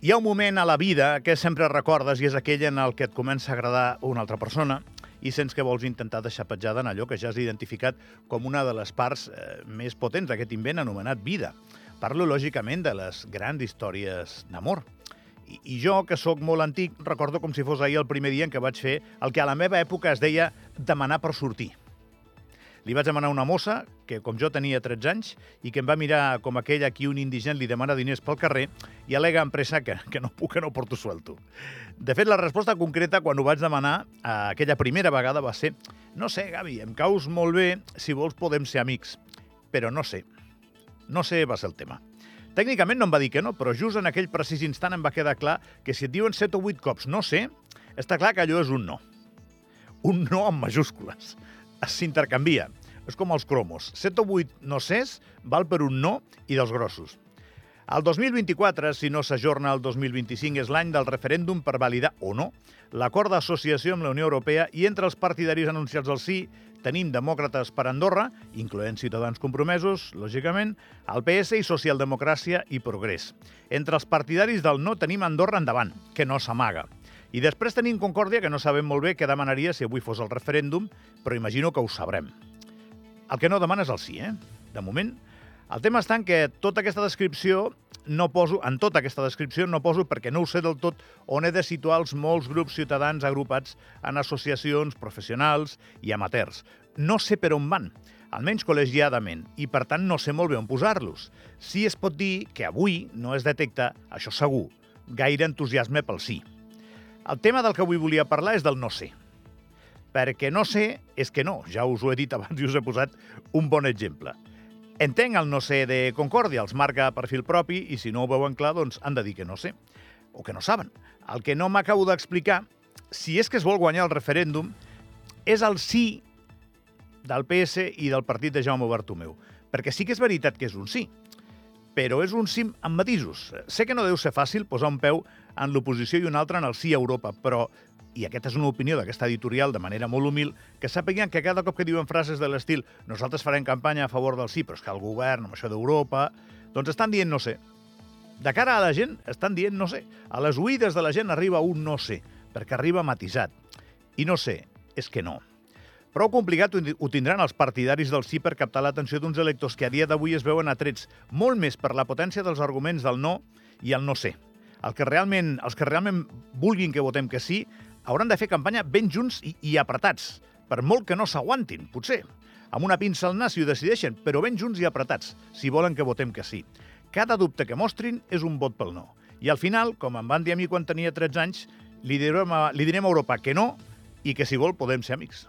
Hi ha un moment a la vida que sempre recordes i és aquell en el que et comença a agradar una altra persona i sents que vols intentar deixar petjada en allò que ja has identificat com una de les parts eh, més potents d'aquest invent anomenat vida. Parlo, lògicament, de les grans històries d'amor. I, I jo, que sóc molt antic, recordo com si fos ahir el primer dia en què vaig fer el que a la meva època es deia demanar per sortir. Li vaig demanar una mossa, que com jo tenia 13 anys, i que em va mirar com aquell a qui un indigent li demana diners pel carrer i alega en pressa que, que no puc, que no porto suelto. De fet, la resposta concreta, quan ho vaig demanar, a aquella primera vegada va ser «No sé, Gavi, em caus molt bé, si vols podem ser amics, però no sé». No sé va ser el tema. Tècnicament no em va dir que no, però just en aquell precís instant em va quedar clar que si et diuen 7 o 8 cops no sé, està clar que allò és un no. Un no amb majúscules. S'intercanvia. És com els cromos. 7 o 8 no sés val per un no i dels grossos. El 2024, si no s'ajorna el 2025, és l'any del referèndum per validar o no l'acord d'associació amb la Unió Europea i entre els partidaris anunciats al sí tenim demòcrates per Andorra, incloent ciutadans compromesos, lògicament, el PS i Socialdemocràcia i Progrés. Entre els partidaris del no tenim Andorra endavant, que no s'amaga. I després tenim Concòrdia, que no sabem molt bé què demanaria si avui fos el referèndum, però imagino que ho sabrem. El que no demana és el sí, eh? De moment. El tema està en que tota aquesta descripció no poso, en tota aquesta descripció no poso perquè no ho sé del tot on he de situar els molts grups ciutadans agrupats en associacions professionals i amateurs. No sé per on van, almenys col·legiadament, i per tant no sé molt bé on posar-los. Sí es pot dir que avui no es detecta, això segur, gaire entusiasme pel sí. El tema del que avui volia parlar és del no sé. Perquè no sé és que no, ja us ho he dit abans i us he posat un bon exemple. Entenc el no sé de Concòrdia, els marca perfil propi i si no ho veuen clar, doncs han de dir que no sé, o que no saben. El que no m'acabo d'explicar, si és que es vol guanyar el referèndum, és el sí del PS i del partit de Jaume Bartomeu. Perquè sí que és veritat que és un sí, però és un sí amb matisos. Sé que no deu ser fàcil posar un peu en l'oposició i un altre en el sí a Europa, però i aquesta és una opinió d'aquesta editorial de manera molt humil, que sàpiguen que cada cop que diuen frases de l'estil nosaltres farem campanya a favor del sí, però és que el govern, amb això d'Europa... Doncs estan dient no sé. De cara a la gent, estan dient no sé. A les oïdes de la gent arriba un no sé, perquè arriba matisat. I no sé, és que no. Prou complicat ho tindran els partidaris del sí per captar l'atenció d'uns electors que a dia d'avui es veuen atrets molt més per la potència dels arguments del no i el no sé. El que realment, els que realment vulguin que votem que sí hauran de fer campanya ben junts i, i apretats, per molt que no s'aguantin, potser. Amb una pinça al nas si ho decideixen, però ben junts i apretats, si volen que votem que sí. Cada dubte que mostrin és un vot pel no. I al final, com em van dir a mi quan tenia 13 anys, li direm a, li direm a Europa que no i que si vol podem ser amics.